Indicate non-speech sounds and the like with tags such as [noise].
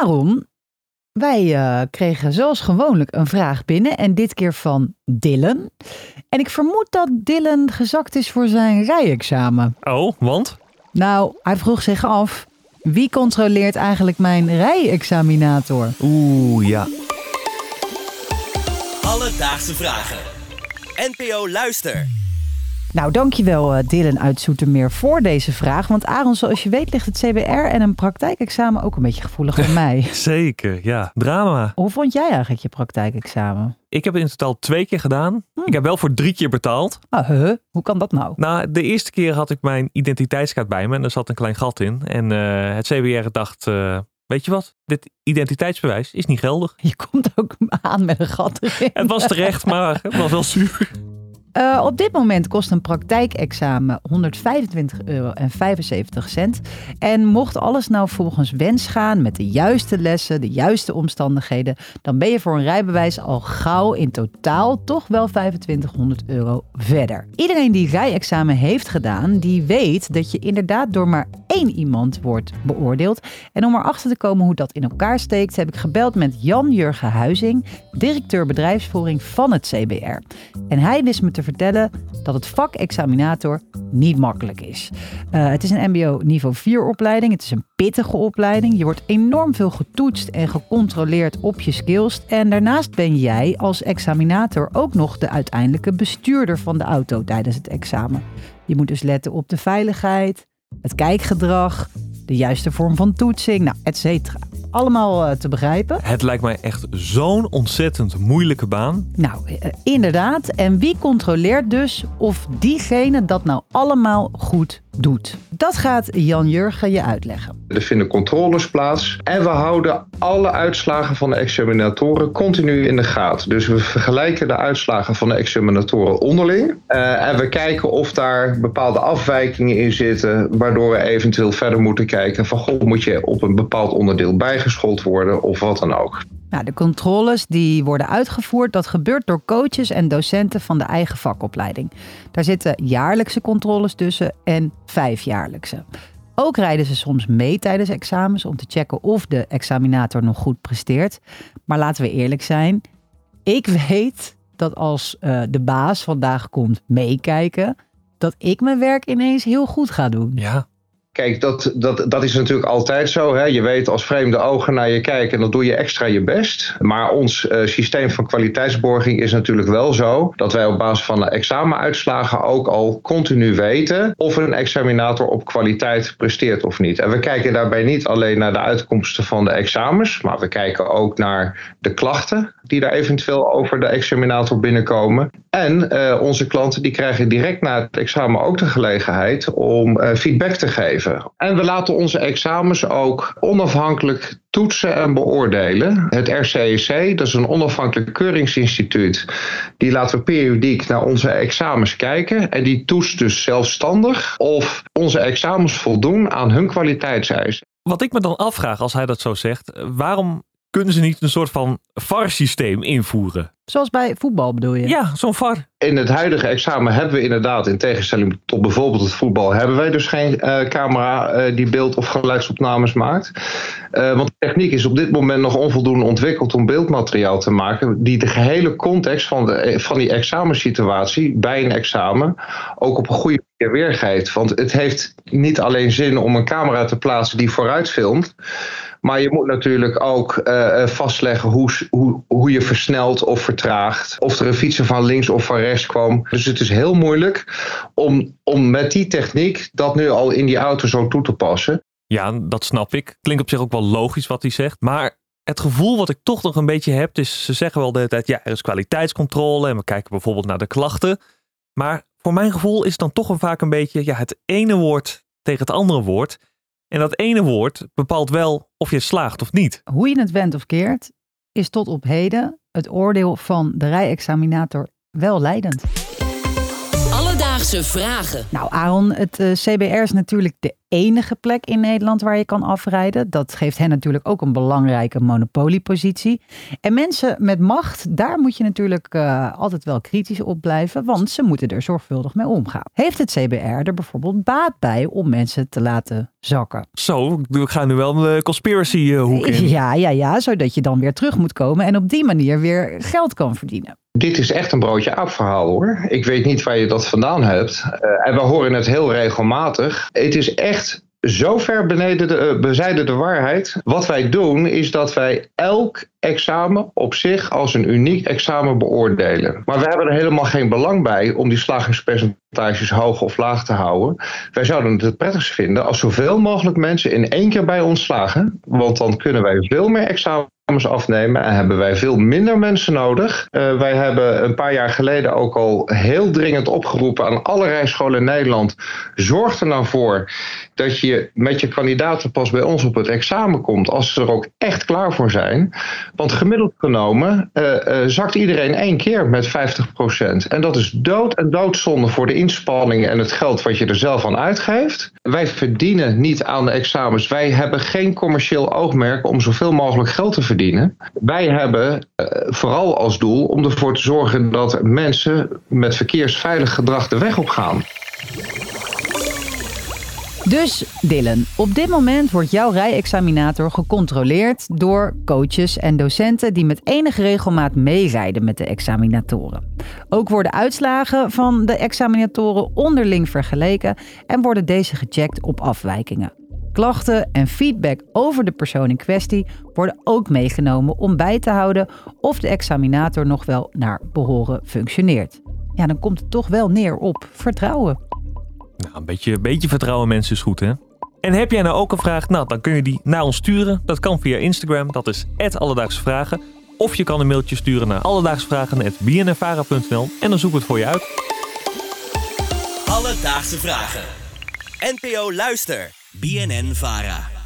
Aaron, wij eh, kregen zoals gewoonlijk een vraag binnen en dit keer van Dylan. En ik vermoed dat Dylan gezakt is voor zijn rijexamen. Oh, want? Nou, hij vroeg zich af, wie controleert eigenlijk mijn rijexaminator? Oeh, ja. Alledaagse vragen. NPO Luister. Nou, dankjewel uh, Dylan uit Zoetermeer voor deze vraag. Want Aaron, zoals je weet ligt het CBR en een praktijkexamen ook een beetje gevoelig bij mij. [laughs] Zeker, ja. Drama. Hoe vond jij eigenlijk je praktijkexamen? Ik heb het in totaal twee keer gedaan. Hm. Ik heb wel voor drie keer betaald. Ah, huh? Hoe kan dat nou? Nou, de eerste keer had ik mijn identiteitskaart bij me en er zat een klein gat in. En uh, het CBR dacht, uh, weet je wat, dit identiteitsbewijs is niet geldig. Je komt ook aan met een gat erin. Het was terecht, maar het was wel zuur. [laughs] Uh, op dit moment kost een praktijkexamen 125,75 euro. En mocht alles nou volgens wens gaan met de juiste lessen, de juiste omstandigheden, dan ben je voor een rijbewijs al gauw in totaal toch wel 2500 euro verder. Iedereen die rijexamen heeft gedaan, die weet dat je inderdaad door maar één iemand wordt beoordeeld. En om erachter te komen hoe dat in elkaar steekt, heb ik gebeld met Jan-Jurgen Huizing, directeur bedrijfsvoering van het CBR. En hij wist me te vertellen dat het vak examinator niet makkelijk is. Uh, het is een MBO niveau 4 opleiding. Het is een pittige opleiding. Je wordt enorm veel getoetst en gecontroleerd op je skills. En daarnaast ben jij als examinator ook nog de uiteindelijke bestuurder van de auto tijdens het examen. Je moet dus letten op de veiligheid, het kijkgedrag, de juiste vorm van toetsing, nou, et cetera. Allemaal uh, te begrijpen. Het lijkt mij echt zo'n ontzettend moeilijke baan. Nou, uh, inderdaad. En wie controleert dus of diegene dat nou allemaal goed doet? Dat gaat Jan Jurgen je uitleggen. Er vinden controles plaats en we houden alle uitslagen van de examinatoren continu in de gaten. Dus we vergelijken de uitslagen van de examinatoren onderling. Uh, en we kijken of daar bepaalde afwijkingen in zitten, waardoor we eventueel verder moeten kijken van goh, moet je op een bepaald onderdeel bijgeschoold worden of wat dan ook. Nou, de controles die worden uitgevoerd, dat gebeurt door coaches en docenten van de eigen vakopleiding. Daar zitten jaarlijkse controles tussen en vijfjaarlijkse. Ook rijden ze soms mee tijdens examens om te checken of de examinator nog goed presteert. Maar laten we eerlijk zijn, ik weet dat als uh, de baas vandaag komt meekijken, dat ik mijn werk ineens heel goed ga doen. Ja. Kijk, dat, dat, dat is natuurlijk altijd zo. Hè? Je weet als vreemde ogen naar je kijken en dan doe je extra je best. Maar ons uh, systeem van kwaliteitsborging is natuurlijk wel zo dat wij op basis van de examenuitslagen ook al continu weten of een examinator op kwaliteit presteert of niet. En we kijken daarbij niet alleen naar de uitkomsten van de examens, maar we kijken ook naar de klachten die daar eventueel over de examinator binnenkomen. En uh, onze klanten die krijgen direct na het examen ook de gelegenheid om uh, feedback te geven. En we laten onze examens ook onafhankelijk toetsen en beoordelen. Het RCEC, dat is een onafhankelijk keuringsinstituut, die laten we periodiek naar onze examens kijken. En die toetst dus zelfstandig of onze examens voldoen aan hun kwaliteitseisen. Wat ik me dan afvraag als hij dat zo zegt, waarom kunnen ze niet een soort van VAR-systeem invoeren? Zoals bij voetbal bedoel je? Ja, zo'n VAR. In het huidige examen hebben we inderdaad, in tegenstelling tot bijvoorbeeld het voetbal, hebben wij dus geen uh, camera uh, die beeld- of geluidsopnames maakt. Uh, want de techniek is op dit moment nog onvoldoende ontwikkeld om beeldmateriaal te maken, die de gehele context van, de, van die examensituatie bij een examen ook op een goede manier weergeeft. Want het heeft niet alleen zin om een camera te plaatsen die vooruit filmt. Maar je moet natuurlijk ook uh, vastleggen hoe, hoe, hoe je versnelt of Of er een fietser van links of van rechts kwam. Dus het is heel moeilijk om, om met die techniek dat nu al in die auto zo toe te passen. Ja, dat snap ik. Klinkt op zich ook wel logisch wat hij zegt. Maar het gevoel wat ik toch nog een beetje heb, is ze zeggen wel de hele tijd, ja, er is kwaliteitscontrole en we kijken bijvoorbeeld naar de klachten. Maar voor mijn gevoel is het dan toch vaak een beetje ja, het ene woord tegen het andere woord. En dat ene woord bepaalt wel of je slaagt of niet. Hoe je het wendt of keert, is tot op heden het oordeel van de rijexaminator wel leidend. Alledaagse vragen. Nou, Aaron, het uh, CBR is natuurlijk de enige plek in Nederland waar je kan afrijden. Dat geeft hen natuurlijk ook een belangrijke monopoliepositie. En mensen met macht, daar moet je natuurlijk uh, altijd wel kritisch op blijven, want ze moeten er zorgvuldig mee omgaan. Heeft het CBR er bijvoorbeeld baat bij om mensen te laten zakken? Zo, we gaan nu wel de conspiracy uh, hoek in. Ja, ja, ja, zodat je dan weer terug moet komen en op die manier weer geld kan verdienen. Dit is echt een broodje aap verhaal hoor. Ik weet niet waar je dat vandaan hebt. Uh, en we horen het heel regelmatig. Het is echt zo ver beneden de, uh, de waarheid. Wat wij doen is dat wij elk examen op zich als een uniek examen beoordelen. Maar we hebben er helemaal geen belang bij om die slagingspercentages hoog of laag te houden. Wij zouden het prettigst vinden als zoveel mogelijk mensen in één keer bij ons slagen. Want dan kunnen wij veel meer examens afnemen en hebben wij veel minder mensen nodig. Uh, wij hebben een paar jaar geleden ook al heel dringend opgeroepen aan alle rijscholen in Nederland. Zorg er nou voor dat je met je kandidaten pas bij ons op het examen komt als ze er ook echt klaar voor zijn. Want gemiddeld genomen uh, uh, zakt iedereen één keer met 50%. En dat is dood en doodzonde voor de inspanningen en het geld wat je er zelf aan uitgeeft. Wij verdienen niet aan de examens. Wij hebben geen commercieel oogmerk om zoveel mogelijk geld te verdienen. Wij hebben uh, vooral als doel om ervoor te zorgen dat mensen met verkeersveilig gedrag de weg op gaan. Dus Dylan, op dit moment wordt jouw rijexaminator gecontroleerd door coaches en docenten die met enige regelmaat meerijden met de examinatoren. Ook worden uitslagen van de examinatoren onderling vergeleken en worden deze gecheckt op afwijkingen. Klachten en feedback over de persoon in kwestie worden ook meegenomen om bij te houden of de examinator nog wel naar behoren functioneert. Ja, dan komt het toch wel neer op vertrouwen. Nou, een beetje, beetje vertrouwen mensen is goed, hè? En heb jij nou ook een vraag? Nou, dan kun je die naar ons sturen. Dat kan via Instagram, dat is Alledaagse Vragen. Of je kan een mailtje sturen naar alledaagsvragen.bnnvara.nl en dan zoeken we het voor je uit. Alledaagse Vragen. NPO Luister. BNN Vara.